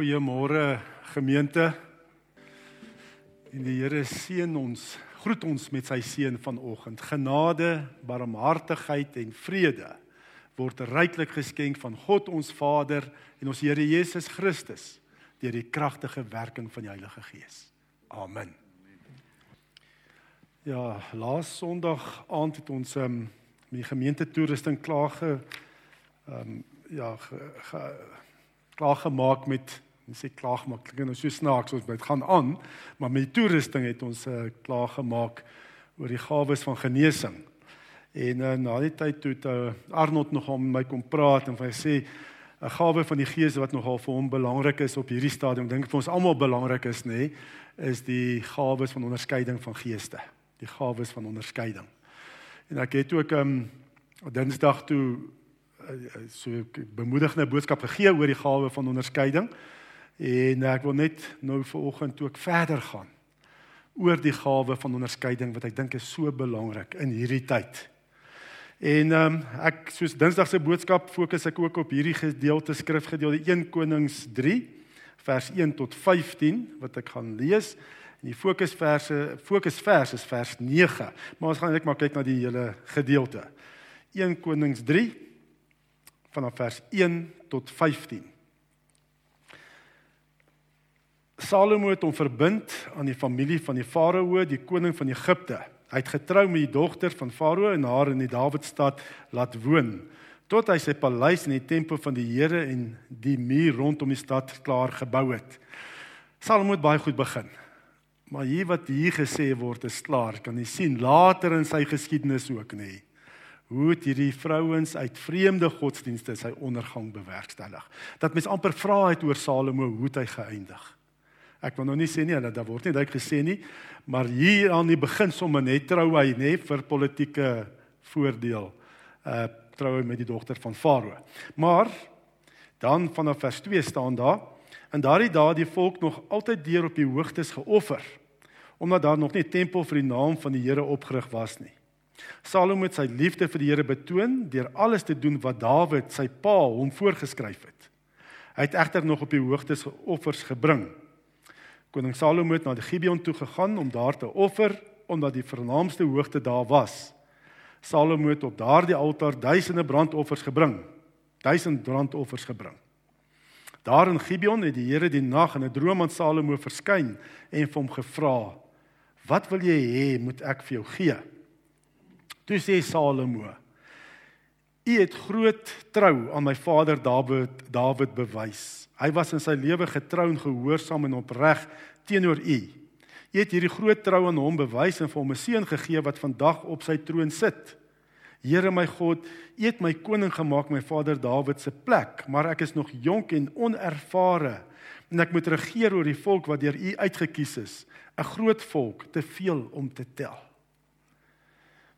Goeiemôre gemeente. En die Here seën ons, groet ons met sy seën vanoggend. Genade, barmhartigheid en vrede word ryklik geskenk van God ons Vader en ons Here Jesus Christus deur die kragtige werking van die Heilige Gees. Amen. Ja, laas Sondag aand het ons um, met die gemeente toerusting klaar ge ehm um, ja, ge, ge, klaar gemaak met Ons sê klaar gemaak, klink nou so snaaks ons moet gaan aan, maar met toerusting het ons uh, klaar gemaak oor die gawes van genesing. En uh, na die tyd toe het uh, Arnold nog om my kom praat en hy sê 'n gawe van die Gees wat nogal vir hom belangrik is op hierdie stadium, dink vir ons almal belangrik is, nê, is die gawes van onderskeiding van geeste. Die gawes van onderskeiding. En ek het ook um Dinsdag toe so 'n bemoedigende boodskap gegee oor die gawe van onderskeiding. En ek wil net nou vanoggend ook verder gaan oor die gawe van onderskeiding wat ek dink is so belangrik in hierdie tyd. En ehm um, ek soos Dinsdag se boodskap fokus ek ook op hierdie gedeelte skrifgedeelte 1 Konings 3 vers 1 tot 15 wat ek gaan lees. En die fokusverse fokusvers is vers 9. Maar ons gaan net maar kyk na die hele gedeelte. 1 Konings 3 vanaf vers 1 tot 15. Salomo het hom verbind aan die familie van die Farao, die koning van Egipte. Hy het getrou met die dogter van Farao en haar in die Dawidstad laat woon tot hy sy paleis en die tempel van die Here en die muur rondom die stad klaar gebou het. Salomo het baie goed begin. Maar hier wat hier gesê word is klaar, kan jy sien later in sy geskiedenis ook nê. Hoe het hierdie vrouens uit vreemde godsdienste sy ondergang bewerkstellig? Dat mens amper vra het oor Salomo hoe hy geëindig. Ek wil nou nie sê nie dat daar word nie dit gesê nie, maar hier aan die begin sommer net trou hy nê vir politieke voordeel. Uh trou hy met die dogter van Farao. Maar dan vanaf vers 2 staan daar en daardie dae die volk nog altyd deur op die hoogtes geoffer omdat daar nog nie tempel vir die naam van die Here opgerig was nie. Salomo het sy liefde vir die Here betoon deur alles te doen wat Dawid sy pa hom voorgeskryf het. Hy het egter nog op die hoogtes offers gebring. Koning Salomo het na die Gibeon toe gegaan om daar te offer omdat die vernaamste hoogte daar was. Salomo het op daardie altaar duisende brandoffers gebring. Duisend brandoffers gebring. Daar in Gibeon het die Here die nag in 'n droom aan Salomo verskyn en vir hom gevra: "Wat wil jy hê moet ek vir jou gee?" Toe sê Salomo: "U het groot trou aan my vader Dawid Dawid bewys. Hy was in sy lewe getrou en gehoorsaam en opreg teenoor u. U het hierdie groot trou aan hom bewys en vir hom 'n seun gegee wat vandag op sy troon sit. Here my God, u het my koning gemaak my vader Dawid se plek, maar ek is nog jonk en onervare en ek moet regeer oor die volk wat deur u uitgekies is, 'n groot volk, te veel om te tel.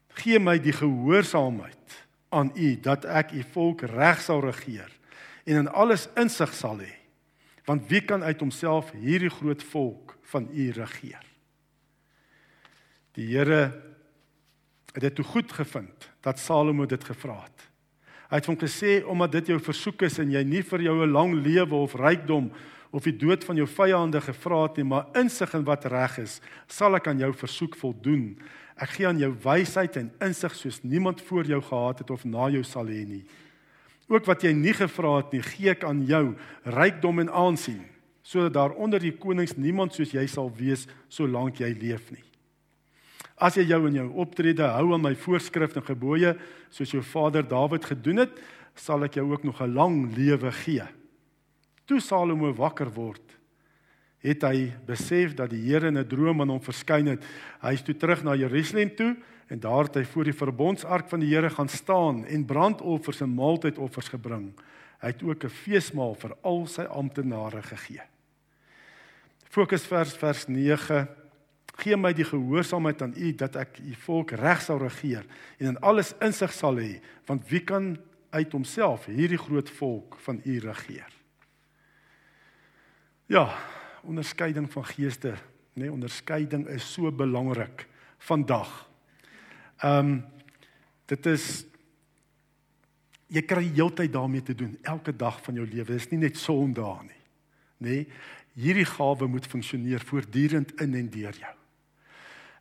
Gee my die gehoorsaamheid aan u dat ek u volk reg sal regeer en in alles insig sal hê. Want wie kan uit homself hierdie groot volk van u regeer? Die Here het dit toe goed gevind dat Salomo dit gevra het. Hy het hom gesê omdat dit jou versoek is en jy nie vir jou 'n lang lewe of rykdom of die dood van jou vyande gevra het nie, maar insig in wat reg is, sal ek aan jou versoek voldoen. Ek gee aan jou wysheid en insig soos niemand voor jou gehad het of na jou sal hê nie. Ook wat jy nie gevra het nie, gee ek aan jou, rykdom en aansien, sodat daar onder die konings niemand soos jy sal wees solank jy leef nie. As jy jou in jou optrede hou aan my voorskrifte en gebooie, soos jou vader Dawid gedoen het, sal ek jou ook nog 'n lang lewe gee. Toe Salomo wakker word, het hy besef dat die Here in 'n droom aan hom verskyn het. Hy is toe terug na Jerusalem toe En daar het hy voor die verbondsark van die Here gaan staan en brandoffers en maaltydoffers gebring. Hy het ook 'n feesmaal vir al sy amptenare gegee. Fokus vers vers 9. Gee my die gehoorsaamheid aan U dat ek U volk reg sal regeer en in alles insig sal hê, want wie kan uit homself hierdie groot volk van U regeer? Ja, onderskeiding van geeste, nê, nee, onderskeiding is so belangrik vandag. Ehm um, dit is jy kry heeltyd daarmee te doen elke dag van jou lewe. Dit is nie net Sondae nie. nê? Nee, hierdie gawe moet funksioneer voortdurend in en deur jou.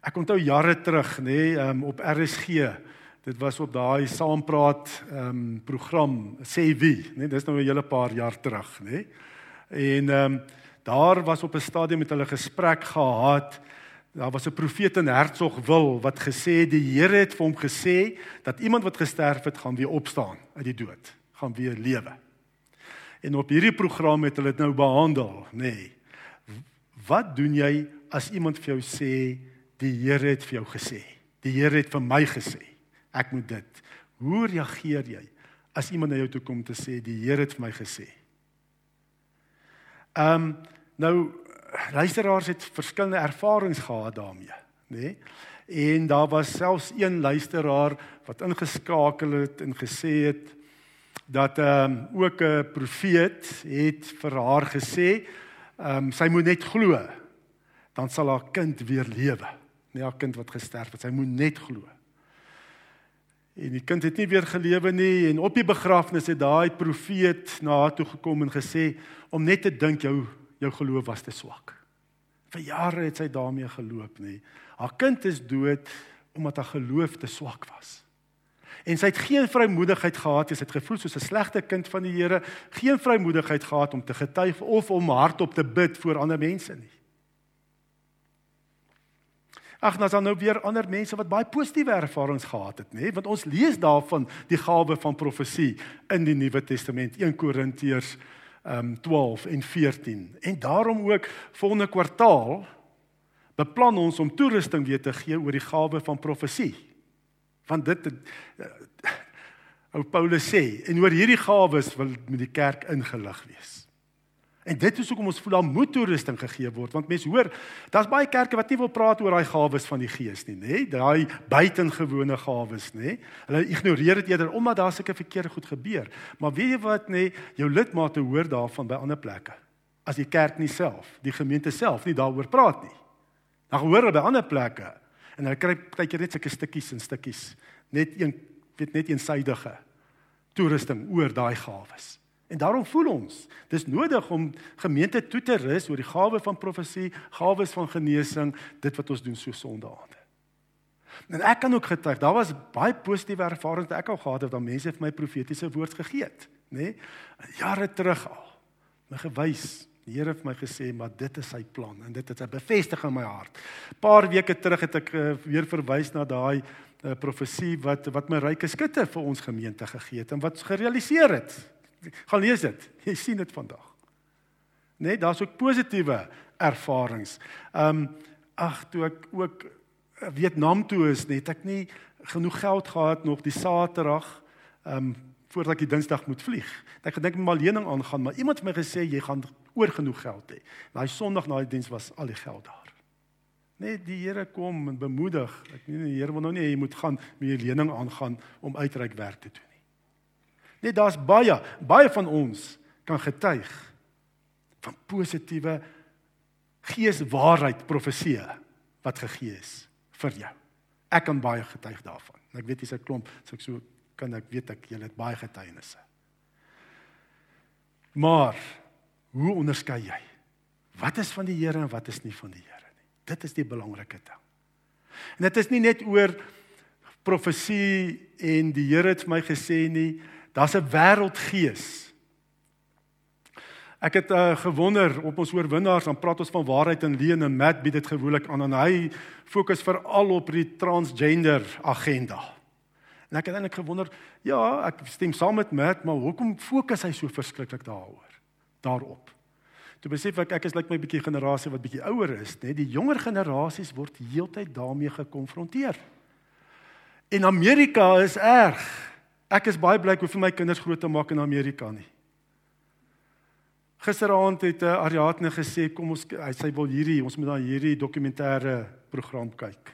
Ek onthou jare terug, nê, nee, um, op RSG. Dit was op daai saampraat um program sê wie, nê? Nee, dis nou 'n hele paar jaar terug, nê? Nee. En um daar was op 'n stadium met hulle gesprek gehad. Daar was 'n profeet in Hertsgwil wat gesê die Here het vir hom gesê dat iemand wat gesterf het gaan weer opstaan uit die dood, gaan weer lewe. En op hierdie program het hulle dit nou behandel, nê. Nee. Wat doen jy as iemand vir jou sê die Here het vir jou gesê? Die Here het vir my gesê ek moet dit. Hoe reageer jy as iemand na jou toe kom te sê die Here het vir my gesê? Ehm um, nou luisteraars het verskillende ervarings gehad daarmee, nê? Nee? En daar was selfs een luisteraar wat ingeskakel het en gesê het dat ehm um, ook 'n profeet het vir haar gesê, ehm um, sy moet net glo, dan sal haar kind weer lewe. Nie haar kind wat gesterf het, sy moet net glo. En die kind het nie weer gelewe nie en op die begrafnis het daai profeet na haar toe gekom en gesê om net te dink jou jou geloof was te swak. Vir jare het sy daarmee geloop nê. Haar kind is dood omdat haar geloof te swak was. En sy het geen vrymoedigheid gehad. Sy het gevoel soos 'n slegte kind van die Here, geen vrymoedigheid gehad om te getuig of om hardop te bid vir ander mense nie. Ag, nou dan nou weer ander mense wat baie positiewe ervarings gehad het, nê? Want ons lees daarvan die gawe van profesie in die Nuwe Testament, 1 Korintiërs um 12 en 14. En daarom ook volgende kwartaal beplan ons om toerusting weer te gee oor die gawe van profesie. Want dit uh, ou Paulus sê en oor hierdie gawes wil met die kerk ingelig wees. En dit is hoekom ons voel daar moet toerusting gegee word want mense hoor daar's baie kerke wat nie wil praat oor daai gawes van die gees nie nê? Daai buitengewone gawes nê? Hulle ignoreer dit eerder omdat daar seker verkeerde goed gebeur. Maar weet jy wat nê? Jou lidmate hoor daarvan by ander plekke. As die kerk nie self die gemeente self nie daaroor praat nie. Dan hoor hulle by ander plekke en hulle kry baie keer net sulke stukkies en stukkies. Net een weet net eensydige toerusting oor daai gawes En daarom voel ons, dis nodig om gemeente toe te rus oor die gawe van profesie, gawes van genesing, dit wat ons doen so sondaande. En ek kan ook getuig, daar was baie positiewe ervarings wat ek al gehad het dat mense vir my profetiese woord gegee het, nê? Nee? Jare terug al. My gewys, die Here het my gesê, maar dit is sy plan en dit het hy bevestig in my hart. Paar weke terug het ek uh, weer verwys na daai uh, profesie wat wat my ryke skutte vir ons gemeente gegee het en wat gerealiseer het gaan lees dit. Jy sien dit vandag. Net daar's ook positiewe ervarings. Um, ag toe ek ook Vietnam toe is, net ek nie genoeg geld gehad nog die Saterdag um, voordat ek die Dinsdag moet vlieg. Ek gedink my lening aangaan, maar iemand het my gesê jy gaan oor genoeg geld hê. Daai Sondag na die diens was al die geld daar. Net die Here kom en bemoedig. Ek nie die Here wil nou nie jy moet gaan met jou lening aangaan om uitreik werk te doen. Net daar's baie, baie van ons kan getuig van positiewe geeswaarheid profeseë wat gegee is vir jou. Ek kan baie getuig daarvan. En ek weet dis 'n klomp, so ek so kan ek weet ek julle het baie getuienisse. Maar hoe onderskei jy? Wat is van die Here en wat is nie van die Here nie? Dit is die belangrike ding. En dit is nie net oor profesie en die Here het vir my gesê nie, Daar's 'n wêreldgees. Ek het uh, gewonder op ons oorwinnaars, dan praat ons van waarheid en leuen en Matt bied dit gewoonlik aan en hy fokus veral op die transgender agenda. En ek het eintlik gewonder, ja, ek stem saam met Matt, maar hoekom fokus hy so verskriklik daaroor? Daarop. Toe besef ek ek is lyk like my bietjie generasie wat bietjie ouer is, net die jonger generasies word heeltyd daarmee gekonfronteer. En Amerika is erg. Ek is baie bly ek hoef vir my kinders groot te maak in Amerika nie. Gisteraand het uh, Ariadne gesê kom ons hy sê wil hierdie ons moet na hierdie dokumentêre program kyk.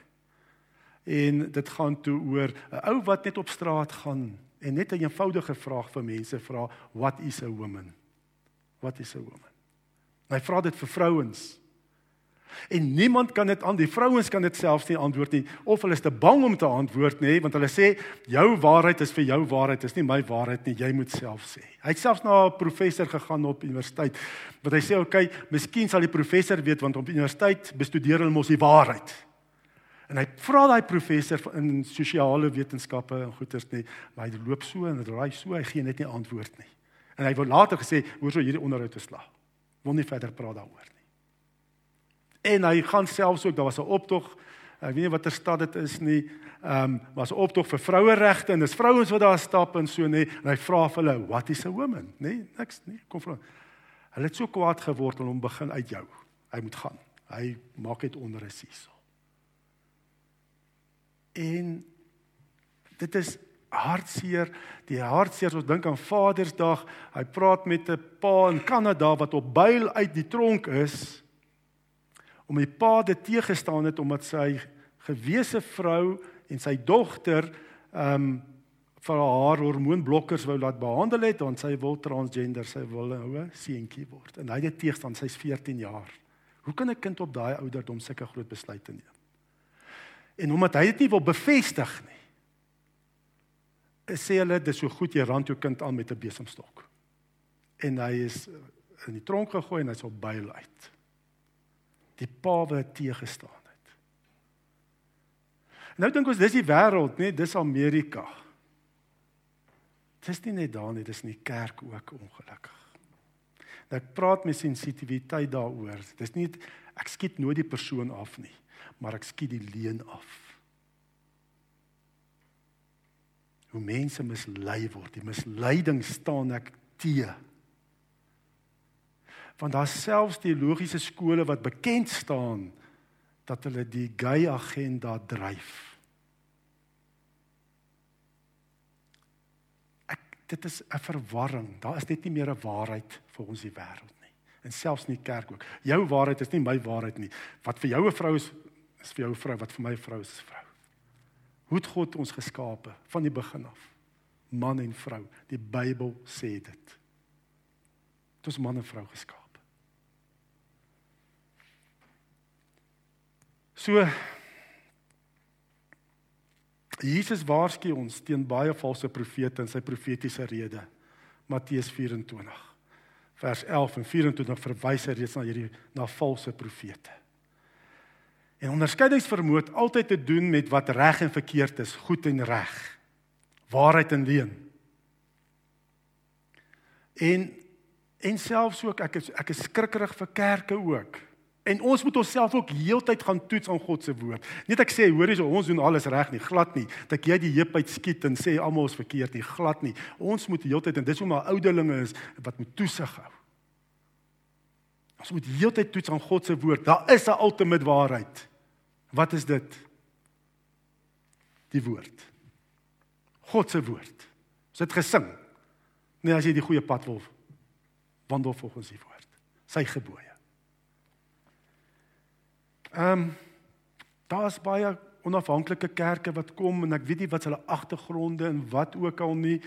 En dit gaan toe oor 'n ou wat net op straat gaan en net 'n eenvoudige vraag vir mense vra what is a woman? What is a woman? Hy vra dit vir vrouens. En niemand kan dit aan die vrouens kan dit selfs nie antwoord nie of hulle is te bang om te antwoord nê want hulle sê jou waarheid is vir jou waarheid is nie my waarheid nie jy moet self sê. Hy het selfs na 'n professor gegaan op universiteit wat hy sê oké, okay, miskien sal die professor weet want op universiteit bestudeer hulle mos die waarheid. En hy vra daai professor in sosiale wetenskappe en goeters nê, maar hy loop so en raai so, hy gee net nie antwoord nie. En hy wou later gesê, hoor so hierdie onderhoud te slag. Wil nie verder praat daaroor nie. En hy gaan selfs ook, daar was 'n optog, ek weet nie watter stad dit is nie, ehm um, was 'n optog vir vroueregte en dis vrouens wat daar stap en so nê, en hy vra vir hulle, "What is a woman?" nê? Niks nie, kom vra. Hulle het so kwaad geword en hom begin uit jou. Hy moet gaan. Hy maak dit onder 'n siesel. En dit is hartseer, die hartseer as ons dink aan Vadersdag. Hy praat met 'n pa in Kanada wat op byl uit die tronk is om die pa te teëgestaan het omdat sy gewese vrou en sy dogter ehm um, vir haar hormoonblokkers wou laat behandel het want sy wil transgender, sy wil 'n hoë seentjie word. En hy het dit teëgestaan, sy's 14 jaar. Hoe kan 'n kind op daai ouderdom sulke groot besluite neem? En omdat hy dit nie wil bevestig nie, sê hulle dis so goed jy rand jou kind aan met 'n besemstok. En hy is in die tronk gegooi en hy's op byl uit die pa wat teëgestaan het. Nou dink ons dis die wêreld, nee, dis Amerika. Dis nie net daar nie, dis in die kerk ook ongelukkig. Nou ek praat met sensitiwiteit daaroor. Dis nie ek skiet nooit die persoon af nie, maar ek skiet die leuen af. Hoe mense mislei word, die misleiding staan ek teë want daar's selfs teologiese skole wat bekend staan dat hulle die gay agenda dryf. Ek dit is 'n verwarring. Daar is net nie meer 'n waarheid vir ons die wêreld nie. En selfs nie kerk ook. Jou waarheid is nie my waarheid nie. Wat vir jou 'n vrou is, is vir jou 'n vrou, wat vir my 'n vrou is 'n vrou. Hoe het God ons geskape van die begin af? Man en vrou. Die Bybel sê dit. Dit is man en vrou geskaap. So Jesus waarsku ons teen baie valse profete in sy profetiese rede. Matteus 24 vers 11 en 24 verwys hy reeds na hierdie na valse profete. En onderskeidingsvermoë het altyd te doen met wat reg en verkeerd is, goed en reg, waarheid en leuen. En en selfs ook ek is ek is skrikkerig vir kerke ook. En ons moet onsself ook heeltyd gaan toets aan God se woord. Net ek sê hoor hierso ons doen alles reg nie, glad nie. Dat jy die heup uit skiet en sê almal is verkeerd nie, glad nie. Ons moet heeltyd en dis hoe maar ouderlinge is wat moet toesig hou. Ons moet heeltyd toets aan God se woord. Daar is 'n ultimate waarheid. Wat is dit? Die woord. God se woord. Ons het gesing. Nee, as jy die goeie pad wil wandel volgens die woord. Sy gebooie. Ehm um, daar's baie onafhanklike kerke wat kom en ek weet nie wat hulle agtergronde en wat ook al nie.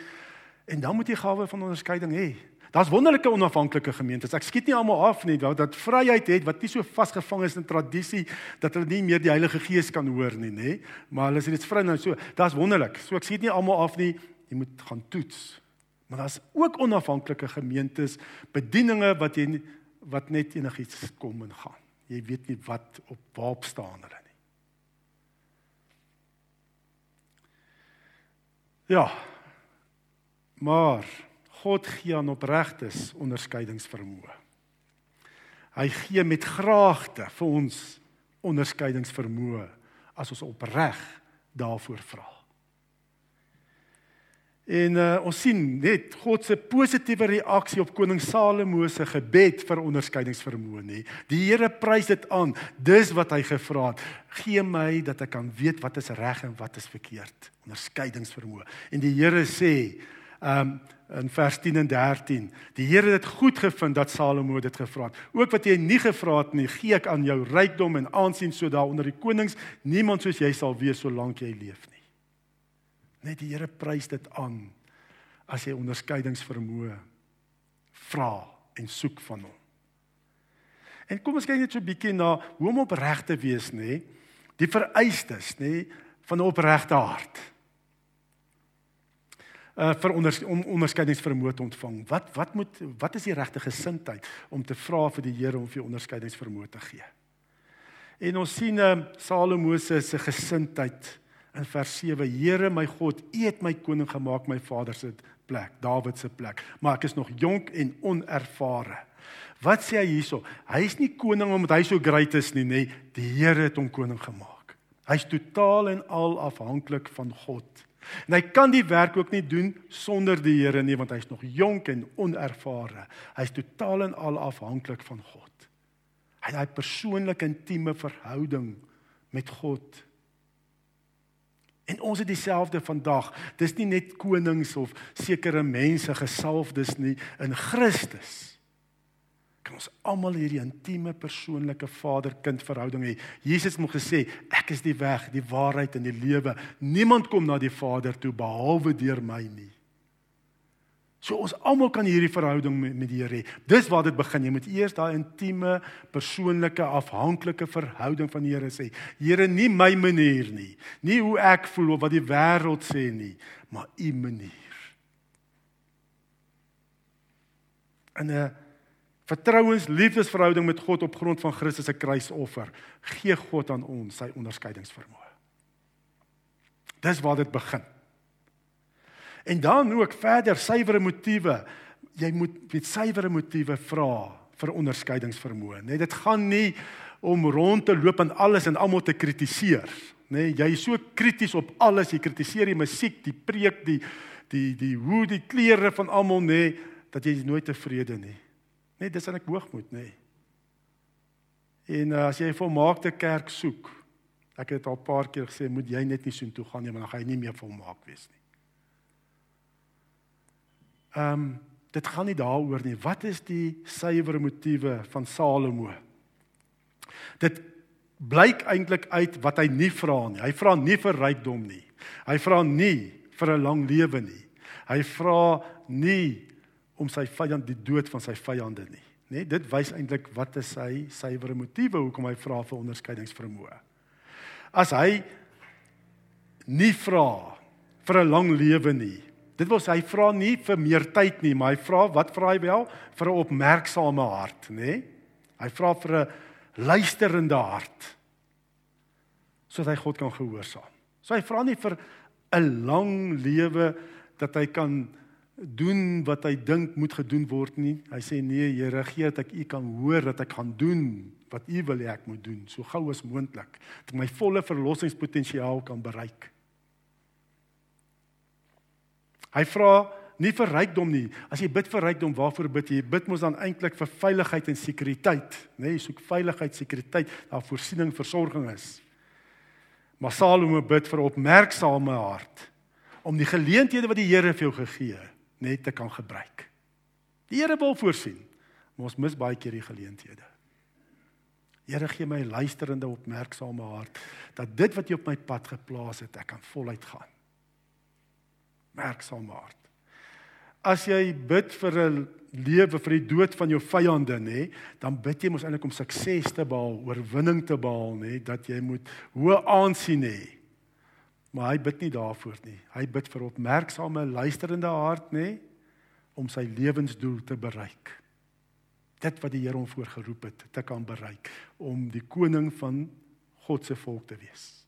En dan moet jy gawe van onderskeiding hê. Daar's wonderlike onafhanklike gemeentes. Ek skiet nie almal af nie, dat, dat vryheid het wat nie so vasgevang is in tradisie dat hulle nie meer die Heilige Gees kan hoor nie, nê? Maar hulle is net vry nou so. Daar's wonderlik. So ek skiet nie almal af nie. Jy moet gaan toets. Maar daar's ook onafhanklike gemeentes, bedieninge wat jy wat net enigiets kom en gaan jy weet nie wat op waarop staan hulle nie. Ja. Maar God gee aan opregtes onderskeidingsvermoë. Hy gee met graagte vir ons onderskeidingsvermoë as ons opreg daarvoor vra. En uh, ons sien net God se positiewe reaksie op koning Salomo se gebed vir onderskeidingsvermoë nê. Die Here prys dit aan. Dis wat hy gevra het. Gee my dat ek kan weet wat is reg en wat is verkeerd. Onderskeidingsvermoë. En die Here sê um in vers 10 en 13, die Here het dit goed gevind dat Salomo dit gevra het. Ook wat jy nie gevra het nie, gee ek aan jou rykdom en aansien sodat onder die konings niemand soos jy sal wees solank jy leef nie. Net die Here prys dit aan as jy onderskeidingsvermoë vra en soek van hom. En kom ons kyk net so 'n bietjie na hoe om opreg te wees, nê? Die vereistes, nê, van 'n opregte hart. Uh vir onder, om onderskeidingsvermoë te ontvang. Wat wat moet wat is die regte gesindheid om te vra vir die Here om vir onderskeidingsvermoë te gee? En ons sien uh, Salomo se gesindheid in vers 7 Here my God u het my koning gemaak my vader se plek Dawid se plek maar ek is nog jonk en onervare. Wat sê hy hierso? Hy is nie koning omdat hy so great is nie nê die Here het hom koning gemaak. Hy's totaal en al afhanklik van God. En hy kan die werk ook nie doen sonder die Here nie want hy's nog jonk en onervare. Hy's totaal en al afhanklik van God. Hy het 'n persoonlike intieme verhouding met God En ons het dieselfde vandag. Dis nie net konings of sekere mense gesalfdes nie in Christus. Kan ons almal hierdie intieme persoonlike vader-kind verhouding hê. Jesus het gesê, ek is die weg, die waarheid en die lewe. Niemand kom na die Vader toe behalwe deur my nie. So ons almal kan hierdie verhouding met, met die Here hê. Dis waar dit begin. Jy moet eers daai intieme, persoonlike, afhanklike verhouding van die Here sê. Here, nie my manier nie. Nie hoe ek voel of wat die wêreld sê nie, maar u manier. En 'n vertrouens liefdesverhouding met God op grond van Christus se kruisoffer gee God aan ons sy onderskeidingsvermoë. Dis waar dit begin. En dan ook verder suiwere motiewe. Jy moet met suiwere motiewe vra vir onderskeidingsvermoë, né? Nee, dit gaan nie om rond te loop en alles en almal te kritiseer, né? Nee, jy is so krities op alles, jy kritiseer die musiek, die preek, die die die hoe die klere van almal, né, nee, dat jy nooit tevrede nie. Net nee, dis aan ek hoogmoed, né? Nee. En uh, as jy 'n volmaakte kerk soek, ek het al 'n paar keer gesê, moet jy net nie so intoe gaan nie, want dan gaan jy nie meer volmaak wees nie. Ehm um, dit gaan nie daaroor nie. Wat is die suiwer motiewe van Salomo? Dit blyk eintlik uit wat hy nie vra nie. Hy vra nie vir rykdom nie. Hy vra nie vir 'n lang lewe nie. Hy vra nie om sy vyand die dood van sy vyande nie. Net dit wys eintlik wat is sy suiwer motiewe hoekom hy vra vir onderskeidingsvermoë. As hy nie vra vir 'n lang lewe nie, Dit wil sê hy vra nie vir meer tyd nie, maar hy vra wat vra hy wel? Vir 'n opmerksame hart, nê? Nee? Hy vra vir 'n luisterende hart. Sodat hy God kan gehoorsaam. So hy vra nie vir 'n lang lewe dat hy kan doen wat hy dink moet gedoen word nie. Hy sê nee, Here, gee dat ek u kan hoor dat ek gaan doen wat u wil hê ek moet doen, so gou as moontlik, dat my volle verlossingspotensiaal kan bereik. Hy vra nie vir rykdom nie. As jy bid vir rykdom, waarvoor bid jy? Bid mos dan eintlik vir veiligheid en sekuriteit, né? Nee, jy soek veiligheid, sekuriteit, daar voorsiening, versorging is. Maar Salomo bid vir 'n opmerksame hart om die geleenthede wat die Here vir jou gegee het, net te kan gebruik. Die Here wil voorsien, maar ons mis baie keer die geleenthede. Here gee my 'n luisterende, opmerksame hart dat dit wat jy op my pad geplaas het, ek kan voluit gaan werksaam hart. As jy bid vir 'n lewe vir die dood van jou vyande nê, dan bid jy mos eintlik om sukses te behaal, oorwinning te behaal nê, dat jy moet hoë aansien hê. Maar hy bid nie daarvoor nie. Hy bid vir opmerksame, luisterende hart nê om sy lewensdoel te bereik. Dit wat die Here hom voorgeroep het te kan bereik om die koning van God se volk te wees.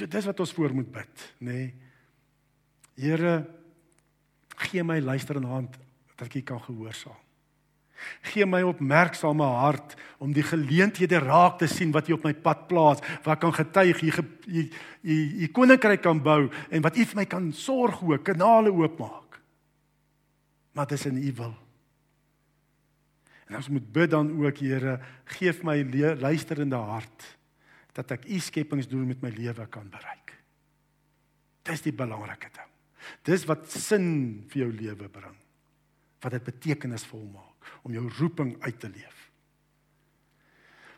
So dis wat ons voor moet bid, nê. Nee. Here gee my luisterende hand dat ek U kan gehoorsaam. Gee my opmerksame hart om die geleenthede raak te sien wat U op my pad plaas, wat kan getuig U U U koninkryk kan bou en wat U vir my kan sorg ook, kanale oopmaak. Maar dis in U wil. En ons moet bid dan ook, Here, gee my luisterende hart dat ek u skepingsdoel met my lewe kan bereik. Dis die belangrike ding. Dis wat sin vir jou lewe bring. Wat dit betekenisvol maak om jou roeping uit te leef.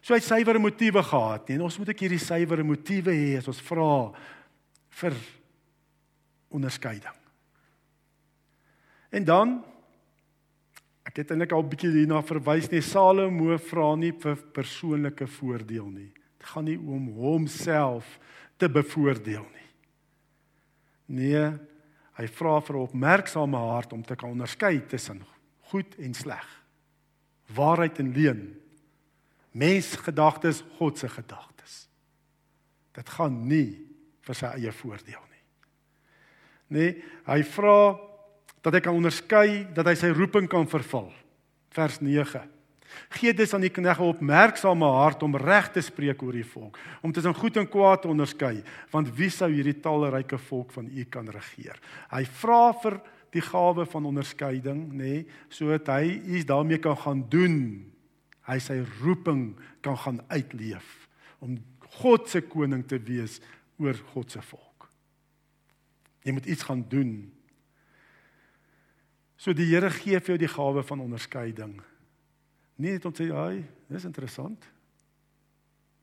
So hy het suiwere motiewe gehad, nee, en ons moet ek hierdie suiwere motiewe hê as ons vra vir onderskeiding. En dan Ek het eintlik al 'n bietjie hierna verwys nie. Salomo vra nie vir persoonlike voordeel nie. Dit gaan nie om homself te bevoordeel nie. Nee, hy vra vir 'n opmerksame hart om te kan onderskei tussen goed en sleg. Waarheid en leuen. Mensgedagtes, God se gedagtes. Dit gaan nie vir sy eie voordeel nie. Nee, hy vra dat hy kan onderskei dat hy sy roeping kan vervul. Vers 9. Gee dus aan die knegte opmerksame hart om reg te spreek oor die volk, om tussen goed en kwaad te onderskei, want wie sou hierdie talryke volk van u kan regeer? Hy vra vir die gawe van onderskeiding, nê, nee, sodat hy iets daarmee kan gaan doen. Hy sy roeping kan gaan uitleef om God se koning te wees oor God se volk. Jy moet iets gaan doen So die Here gee vir jou die gawe van onderskeiding. Nie net om te sê, "Ag, dis interessant."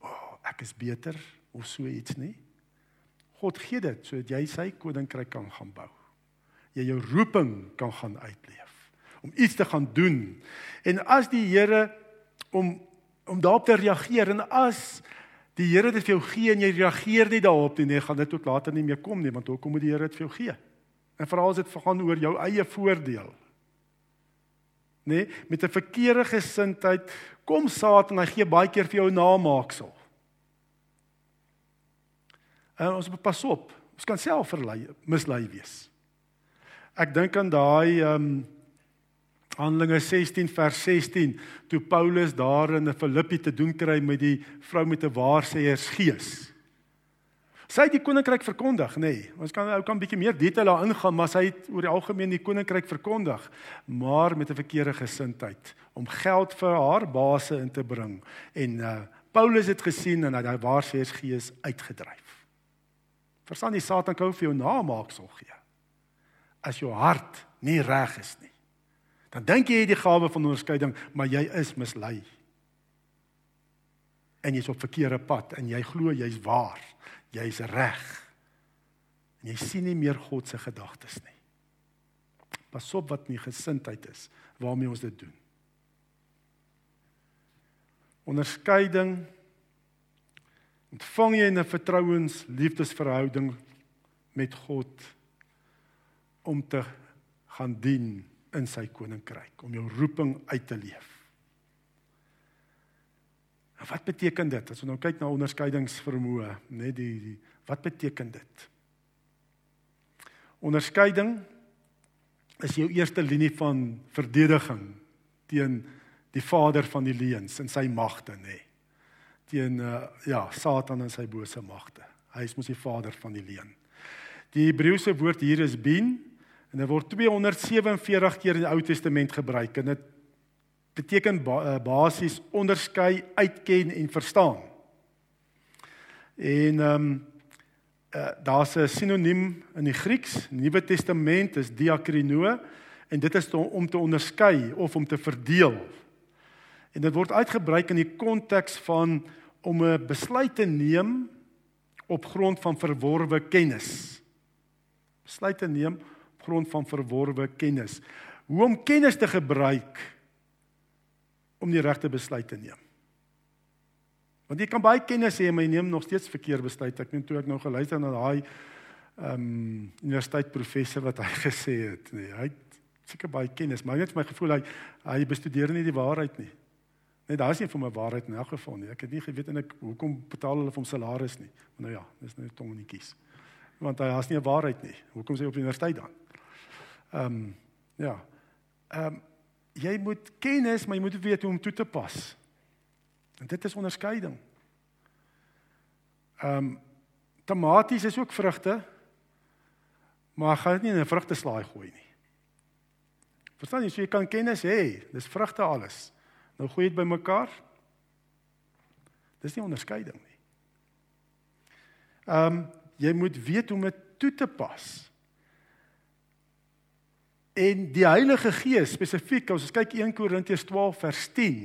O, oh, ek is beter of so iets nie. God gee dit sodat jy sy koninkryk kan gaan bou. Jy jou roeping kan gaan uitleef om iets te gaan doen. En as die Here om om daarop te reageer en as die Here dit vir jou gee en jy reageer nie daarop nie, nee, gaan dit tot later nie meer kom nie, want hoekom moet die Here dit vir jou gee? En veral as dit gaan oor jou eie voordeel. Nê, nee, met 'n verkeerde gesindheid kom Satan en hy gee baie keer vir jou namaaksel. En ons moet pas op. Ons kan self verlei mislei wees. Ek dink aan daai ehm um, Handelinge 16 vers 16 toe Paulus daar in Filippi te doen kry met die vrou met 'n waarsêers gees. Sy het die koninkryk verkondig, nê. Nee. Ons kan ou kan bietjie meer detail daar ingaan, maar sy het oor die algemeen die koninkryk verkondig, maar met 'n verkeerde gesindheid om geld vir haar baase in te bring. En uh Paulus het gesien en hy daai waarsêers gees uitgedryf. Verstaan die Satan kan vir jou namaaksel gee. As jou hart nie reg is nie. Dan dink jy jy het die gawe van onderskeiding, maar jy is mislei. En jy's op verkeerde pad en jy glo jy's waar jy's reg. En jy sien nie meer God se gedagtes nie. Pas op wat nie gesindheid is waarmee ons dit doen. Onderskeiding ontvang jy 'n vertrouens liefdesverhouding met God om te gaan dien in sy koninkryk, om jou roeping uit te leef. En wat beteken dit as ons nou kyk na onderskeidingsvermoë, net die, die wat beteken dit? Onderskeiding is jou eerste linie van verdediging teen die vader van die leuns en sy magte, nê. Teen uh, ja, Satan en sy bose magte. Hy is mos die vader van die leuen. Die Hebreëse woord hier is bin en dit word 247 keer in die Ou Testament gebruik en dit beteken ba eh, basies onderskei, uitken en verstaan. En ehm um, uh, daar's 'n sinoniem in die Grieks, Nuwe Testament is diakrino en dit is to, om te onderskei of om te verdeel. En dit word uitgebruik in die konteks van om 'n besluit te neem op grond van verworwe kennis. Besluit te neem op grond van verworwe kennis. Hoe om kennis te gebruik om die regte besluit te neem. Want jy kan baie kennis hê maar jy neem nog steeds verkeerde besluite. Ek net toe ek nou geluister na daai ehm um, universiteit professor wat hy gesê het, nee, hy het seker baie kennis, maar net my gevoel hy hy bestudeer nie die waarheid nie. Nee, daar is nie vir my waarheid in elk geval nie. Ek het nie geweet en ek hoekom betaal hulle vir hom salaris nie. Maar nou ja, dis nou tongetjies. Want hy has nie 'n waarheid nie. Hoekom sê hy op universiteit dan? Ehm um, ja. Ehm um, jy moet kennis, maar jy moet weet hoe om toe te pas. En dit is onderskeiding. Ehm um, tomaties is ook vrugte. Maar gaan dit nie in 'n vrugteslaai gooi nie. Verstaan jy, so jy kan kennis hê, dis vrugte alles. Nou gooi dit bymekaar. Dis nie onderskeiding nie. Ehm um, jy moet weet hoe om dit toe te pas. En die Heilige Gees spesifiek, as ons kyk 1 Korintiërs 12 vers 10,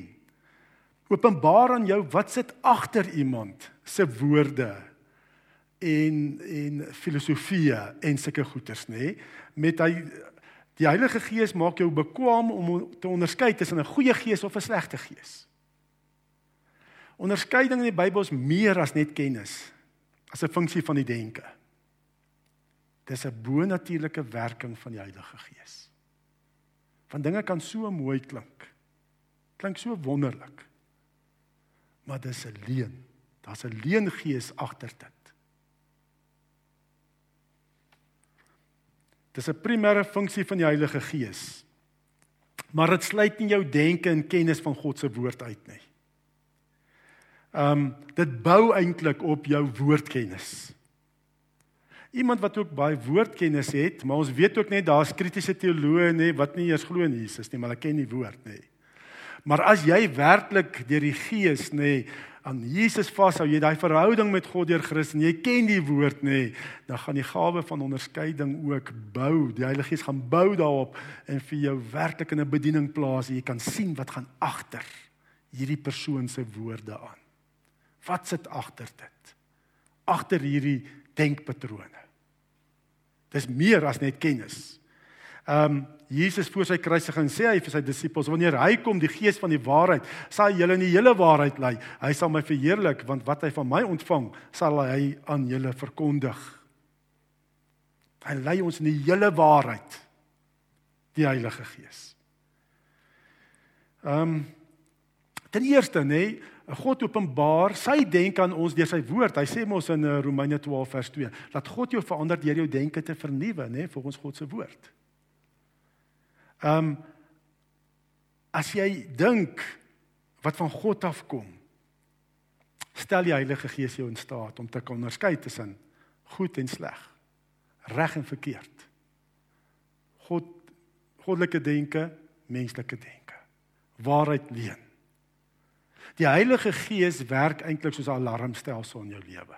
openbaar aan jou wat sit agter iemand se woorde en en filosofie en sulke goeters, nê? Met hy Die Heilige Gees maak jou bekwam om te onderskei tussen 'n goeie gees of 'n slegte gees. Onderskeiding in die Bybel is meer as net kennis, as 'n funksie van die denke. Dis 'n bo-natuurlike werking van die Heilige Gees. Van dinge kan so mooi klink. Klink so wonderlik. Maar dis 'n leuen. Daar's 'n leengees agter dit. Dis 'n primêre funksie van die Heilige Gees. Maar dit sluit nie jou denke en kennis van God se woord uit nie. Ehm um, dit bou eintlik op jou woordkennis. Iemand wat ook baie woordkennis het, maar ons weet ook net daar's kritiese teoloë nê wat nie eers glo in Jesus nie, maar hulle ken die woord nê. Maar as jy werklik deur die Gees nê aan Jesus vashou, jy daai verhouding met God deur Christus en jy ken die woord nê, dan gaan die gawe van onderskeiding ook bou. Die Heilige Gees gaan bou daarop en vir jou werklik in 'n bediening plaas. Jy kan sien wat gaan agter hierdie persoon se woorde aan. Wat sit agter dit? Agter hierdie denkpatrone. Dis meer as net kennis. Ehm um, Jesus voor sy kruisiging sê hy vir sy disippels wanneer hy kom die gees van die waarheid sal julle in die hele waarheid lei. Hy sal my verheerlik want wat hy van my ontvang sal hy aan julle verkondig. Hy lei ons in die hele waarheid. Die Heilige Gees. Ehm um, ten eerste nê, nee, God openbaar sy denke aan ons deur sy woord. Hy sê mos in eh, Romeine 12 vers 2 dat God jou verander deur jou denke te vernuwe, nê, nee, volgens God se woord. Ehm um, as jy dink wat van God afkom, stel die Heilige Gees jou in staat om te kan onderskei tussen goed en sleg, reg en verkeerd. God goddelike denke, menslike denke. Waarheid leen. Die Heilige Gees werk eintlik soos 'n alarmstelsel in jou lewe.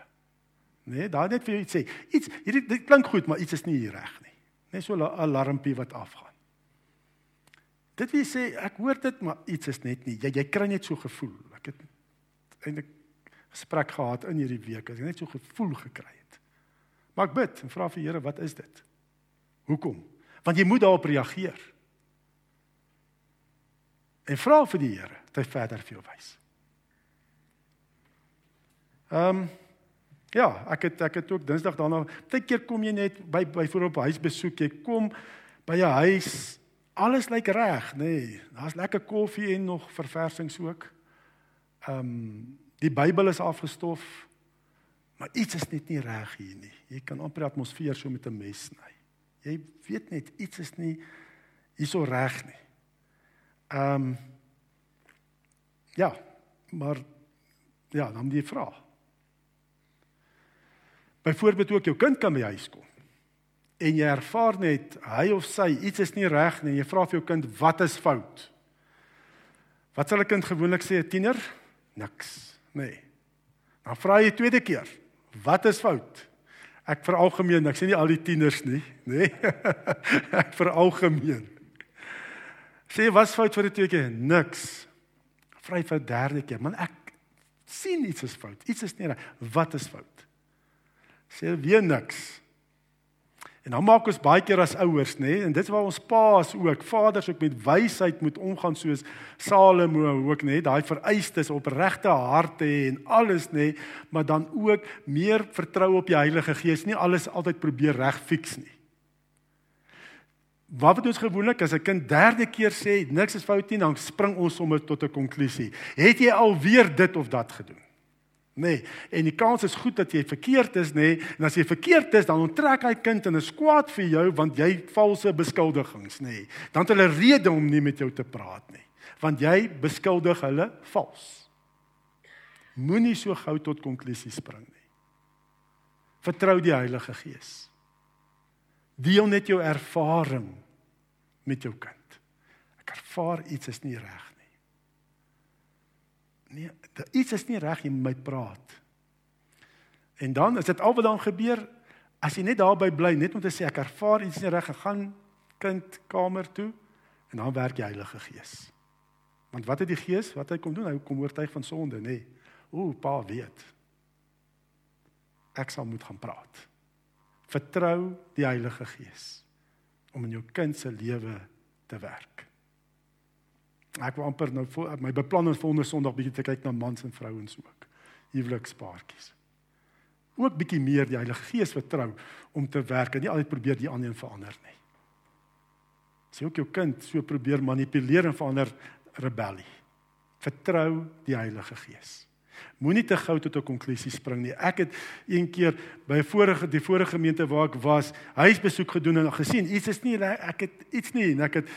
Nee, daar net vir jou iets sê. Iets hierdie dit klink goed, maar iets is nie reg nie. Net so 'n alarmpie wat afgaan. Dit wil sê ek hoor dit maar iets is net nie. Jy jy kry net so gevoel. Ek het eintlik gesprek gehad in hierdie week. Ek het net so gevoel gekry het. Maar ek bid en vra vir Here, wat is dit? Hoekom? Want jy moet daarop reageer. En vra vir die Here dat hy verder vir jou wys. Ehm um, ja, ek het ek het ook Dinsdag daarna, baie keer kom jy net by byvoorbeeld op huisbesoek, jy kom by 'n huis alles lyk reg, nê. Nee, Daar's lekker koffie en nog verversings ook. Ehm um, die Bybel is afgestof. Maar iets is net nie reg hier nie. Jy kan amper die atmosfeer so met 'n mes sny. Jy weet net iets is nie hierso reg nie. Ehm um, Ja, maar ja, dan die vraag. Byvoorbeeld ook jou kind kan by huis kom en jy ervaar net hy of sy iets is nie reg nie, jy vra vir jou kind wat is fout? Wat sal 'n kind gewoonlik sê 'n tiener? Niks, nê. Nee. Dan vra jy tweede keer, wat is fout? Ek veralgemeen, ek sê nie al die tieners nie, nê. Nee. ek veralgemeen. Sê wat fout vir die tweede keer? Niks. Vra jy vir derde keer, man ek sien iets is fout. Iets is nie reg. Wat is fout? Sê weer niks. En dan maak ons baie keer as ouers, nê, en dit is waar ons paas ook, vaders ook met wysheid moet omgaan soos Salomo ook, nê, daai vereistes op regte harte en alles, nê, maar dan ook meer vertrou op die Heilige Gees, nie alles altyd probeer reg fiks nie. Wat wat ons gewoonlik as 'n kind derde keer sê niks is fout nie, dan spring ons sommer tot 'n konklusie. Het jy alweer dit of dat gedoen? nê. Nee. En die kans is goed dat jy verkeerd is, nê. Nee. En as jy verkeerd is, dan onttrek hy kind en is kwaad vir jou want jy valse beskuldigings, nê. Nee. Dan het hulle rede om nie met jou te praat nie, want jy beskuldig hulle vals. Moenie so gou tot konklusies spring nie. Vertrou die Heilige Gees. Deel net jou ervaring met jou kind. Ek ervaar iets is nie reg Nee, iets is nie reg jy met my praat. En dan is dit al wat dan gebeur as jy net daarby bly net om te sê ek ervaar iets nie reg gegaan kind kamer toe en dan werk die Heilige Gees. Want wat het die Gees wat hy kom doen? Hy kom oortuig van sonde, nê. Nee. O, pa weet. Ek sal moet gaan praat. Vertrou die Heilige Gees. om in jou kind se lewe te werk. Ek wil amper nou my beplan is volgende Sondag bietjie te kyk na mans en vrouens ook. Huwelikspaartjies. Ook bietjie meer die Heilige Gees vertrou om te werk en nie altyd probeer die ander een verander nie. As jy ook jou kind so probeer manipuleer en verander rebellie. Vertrou die Heilige Gees. Moenie te gou tot 'n konklusie spring nie. Ek het een keer by 'n vorige die vorige gemeente waar ek was, huisbesoek gedoen en gesien iets is nie ek het iets nie en ek het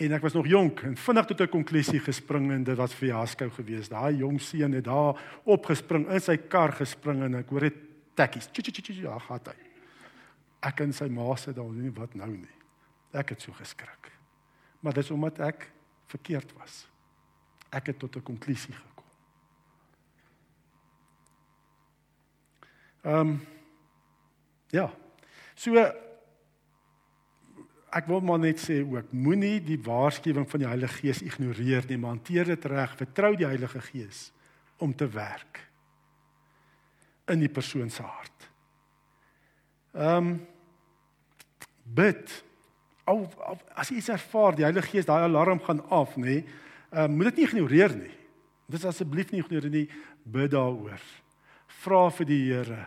en ek was nog jonk en vinnig tot 'n konklusie gespring en dit was fiasco geweest. Daai jong seun het daar opgespring in sy kar gespring en ek hoor dit tekkies. Ja, gaan hy. Ek en sy ma sê dan nie wat nou nie. Ek het so geskrik. Maar dis omdat ek verkeerd was. Ek het tot 'n konklusie gekom. Ehm um, ja. So ek wil maar net sê ook moenie die waarskuwing van die Heilige Gees ignoreer nie, maar hanteer dit reg. Vertrou die Heilige Gees om te werk in die persoon se hart. Ehm um, bid. Al, al as jy iets ervaar, die Heilige Gees, daai alarm gaan af, nê? Ehm um, moet dit nie ignoreer nie. Dis asseblief nie ignoreer nie. Bid daaroor. Vra vir die Here.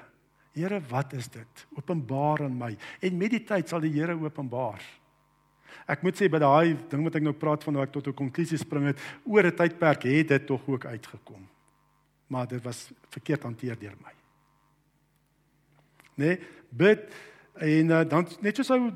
Here, wat is dit? Openbaar aan my. En met die tyd sal die Here openbaar. Ek moet sê by daai ding wat ek nou praat van hoe ek tot 'n konklusie spring het, oor 'n tydperk het dit tog ook uitgekom. Maar dit was verkeerd hanteer deur my. Nee, bid en uh, dan net soos ou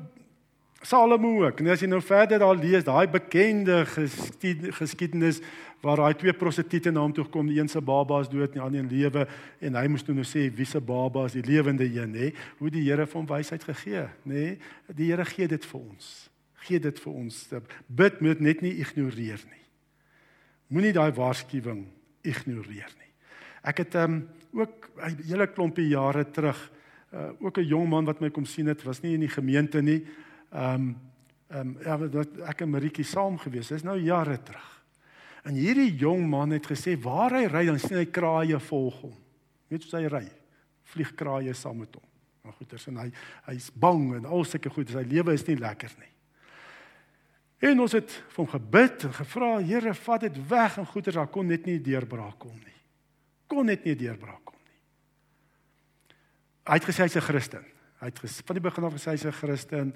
Salomo ook. En as jy nou verder daar lees, daai bekende geskiedenis waar daai twee prostituie na hom toe kom, die een se baba is dood en die ander in lewe en hy moes toe nou sê wie se baba is die lewende een, nê? Hoe die Here vir hom wysheid gegee, nê? Die Here gee dit vir ons. Gee dit vir ons. Bid moet net nie ignoreer nie. Moenie daai waarskuwing ignoreer nie. Ek het ehm um, ook 'n hele klompie jare terug uh, ook 'n jong man wat my kom sien het, was nie in die gemeente nie. Ehm um, ehm um, ja, wat ek en Maritjie saam gewees. Dis nou jare terug. En hierdie jong man het gesê waar hy ry dan sien hy kraaie volg hom. Weet hoe hy ry? Vlieg kraaie saam met hom. Maar goed, dis en hy hy's bang en al sulke goed, sy lewe is nie lekker nie. En ons het hom gebid en gevra, Here, vat dit weg en goeie, daar kon net nie deurbraak kom nie. Kon net nie deurbraak kom nie. Hy het gesê hy's 'n Christen. Hy het ges, van die begin af gesê hy's 'n Christen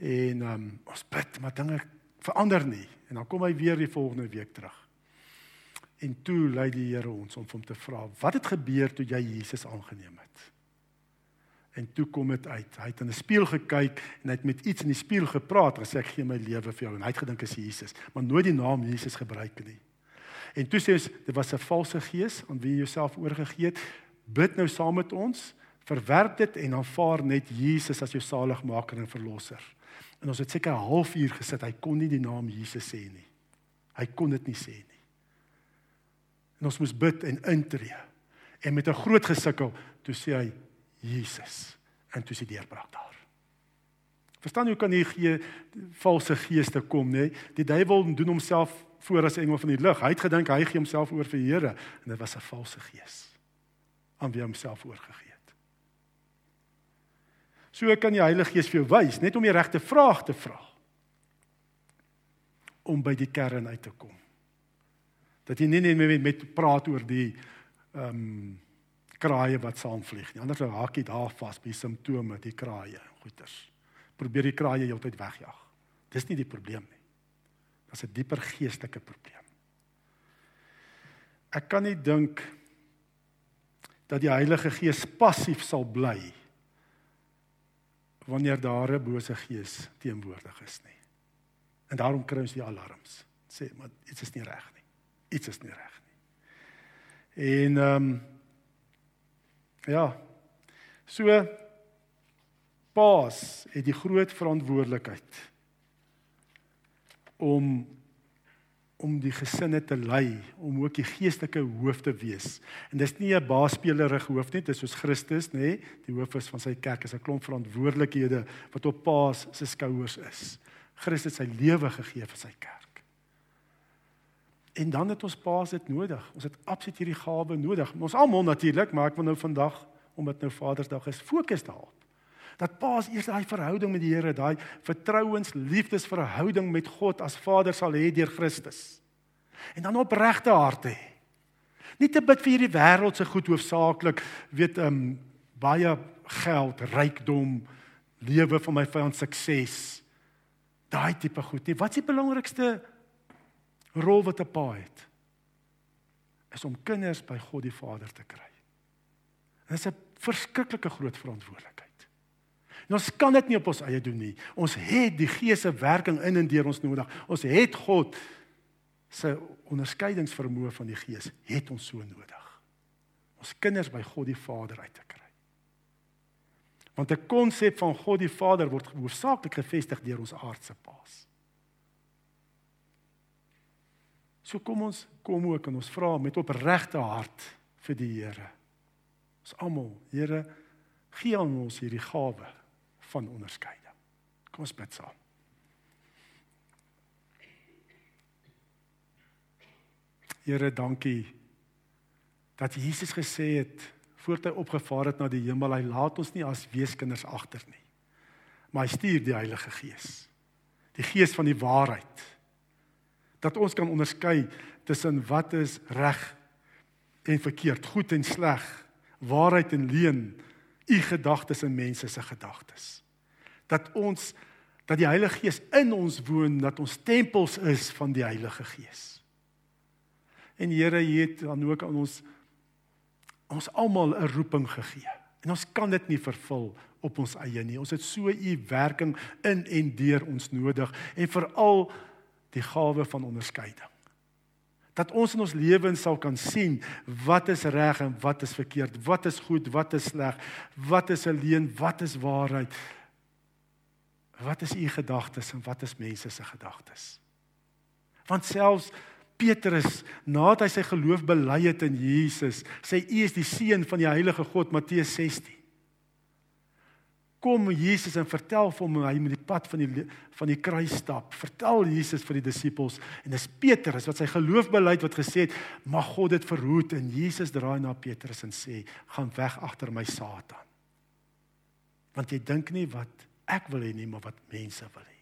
en um, ons bid, maar dinge verander nie. En dan kom hy weer die volgende week terug. En toe lei die Here ons om hom te vra, wat het gebeur toe jy Jesus aangeneem het? En toe kom dit uit. Hy het in 'n spieël gekyk en hy het met iets in die spieël gepraat en gesê ek gee my lewe vir jou en hy het gedink is Jesus, maar nooit die naam Jesus gebruik nie. En toe sê ons dit was 'n valse gees aan wie jy jouself oorgegee het. Bid nou saam met ons, verwerp dit en aanvaar net Jesus as jou saligmaker en verlosser. En ons het seker 'n halfuur gesit. Hy kon nie die naam Jesus sê nie. Hy kon dit nie sê nie. En ons moes bid en intree. En met 'n groot gesukkel, toe sê hy Jesus en toe is die deurbraak daar. Verstaan jy hoe kan hier valse geeste kom, nê? Die duiwel doen homself voor as engel van die lig. Hy het gedink hy gee homself oor vir die Here en dit was 'n valse gees aan wie homself oorgegee. So kan die Heilige Gees vir jou wys net om die regte vraag te vra om by die kern uit te kom. Dat jy nie net met met praat oor die ehm um, kraaie wat saamvlieg nie. Anders raak jy daar vas by simptome, die kraaie, goeters. Probeer die kraaie heeltyd wegjag. Dis nie die probleem nie. Dit's 'n dieper geestelike probleem. Ek kan nie dink dat die Heilige Gees passief sal bly wanneer daar 'n bose gees teenwoordig is nie. En daarom kry ons die alarms. Sê maar iets is nie reg nie. Iets is nie reg nie. En ehm um, ja. So Paas het die groot verantwoordelikheid om om die gesinne te lei, om ook die geestelike hoof te wees. En dis nie 'n baasspelerige hoof nie, dit is soos Christus, nê? Die hoof is van sy kerk, is 'n klomp verantwoordelikhede wat op Paas se skouers is. Christus het sy lewe gegee vir sy kerk. En dan het ons Paas dit nodig. Ons het absoluut hierdie gawe nodig. Ons almal natuurlik, maar ek wil nou vandag omdat nou Vadersdag is, fokus daarop. Dat paas eers daai verhouding met die Here, daai vertrouens, liefdesverhouding met God as Vader sal hê deur Christus. En dan opregte harte hê. Nie te bid vir hierdie wêreldse goed hoofsaaklik, weet ehm um, baie geld, rykdom, lewe van my vyand sukses. Daai tipe goed nie. Wat is die belangrikste rol wat 'n pa het? Is om kinders by God die Vader te kry. Dit is 'n verskriklike groot verantwoordelikheid. En ons kan dit nie op ons eie doen nie. Ons het die Gees se werking in en deur ons nodig. Ons het God se onderskeidingsvermoë van die Gees het ons so nodig. Ons kinders by God die Vader uit te kry. Want 'n konsep van God die Vader word hoofsaaklik gevestig deur ons aardse paas. So kom ons kom ook en ons vra met opregte hart vir die Here. Ons almal, Here, gee aan ons hierdie gawe van onderskeiding. Kom ons bid saam. Here, dankie dat Jesus gesê het voordat hy opgevaar het na die hemel, hy laat ons nie as weeskinders agter nie. Maar hy stuur die Heilige Gees. Die Gees van die waarheid. Dat ons kan onderskei tussen wat is reg en verkeerd, goed en sleg, waarheid en leuen, u gedagtes en mense se gedagtes. Dat ons dat die Heilige Gees in ons woon, dat ons tempels is van die Heilige Gees. En Here, U het dan ook aan ons ons almal 'n roeping gegee. En ons kan dit nie vervul op ons eie nie. Ons het so U werking in en deur ons nodig en veral die gawe van onderskeiding. Dat ons in ons lewens sal kan sien wat is reg en wat is verkeerd, wat is goed, wat is sleg, wat is 'n leuen, wat is waarheid. Wat is u gedagtes en wat is mense se gedagtes? Want selfs Petrus nadat hy sy geloof bely het in Jesus, sê u is die seun van die heilige God Matteus 16. Kom Jesus en vertel vir hom hy met die pad van die van die kruis stap. Vertel Jesus vir die disippels en dis Petrus wat sy geloof bely het wat gesê het mag God dit verhoed en Jesus draai na Petrus en sê gaan weg agter my Satan. Want jy dink nie wat ek wil hê nie, maar wat mense wil hê.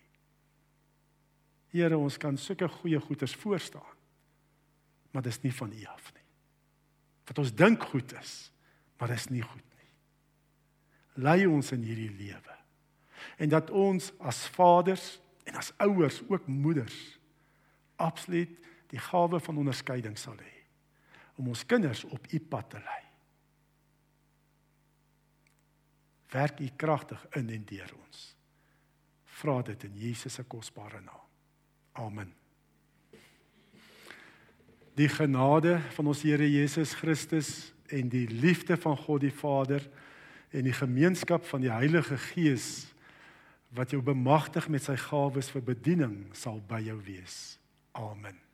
Here, ons kan sulke goeie goeders voorstaan maar dis nie van U af nie. Wat ons dink goed is, maar dis nie goed. Lei ons in hierdie lewe. En dat ons as vaders en as ouers, ook moeders, absoluut die gawe van onderskeiding sal hê om ons kinders op U pad te lei. Werk U kragtig in en deur ons. Vra dit in Jesus se kosbare naam. Amen die genade van ons Here Jesus Christus en die liefde van God die Vader en die gemeenskap van die Heilige Gees wat jou bemagtig met sy gawes vir bediening sal by jou wees. Amen.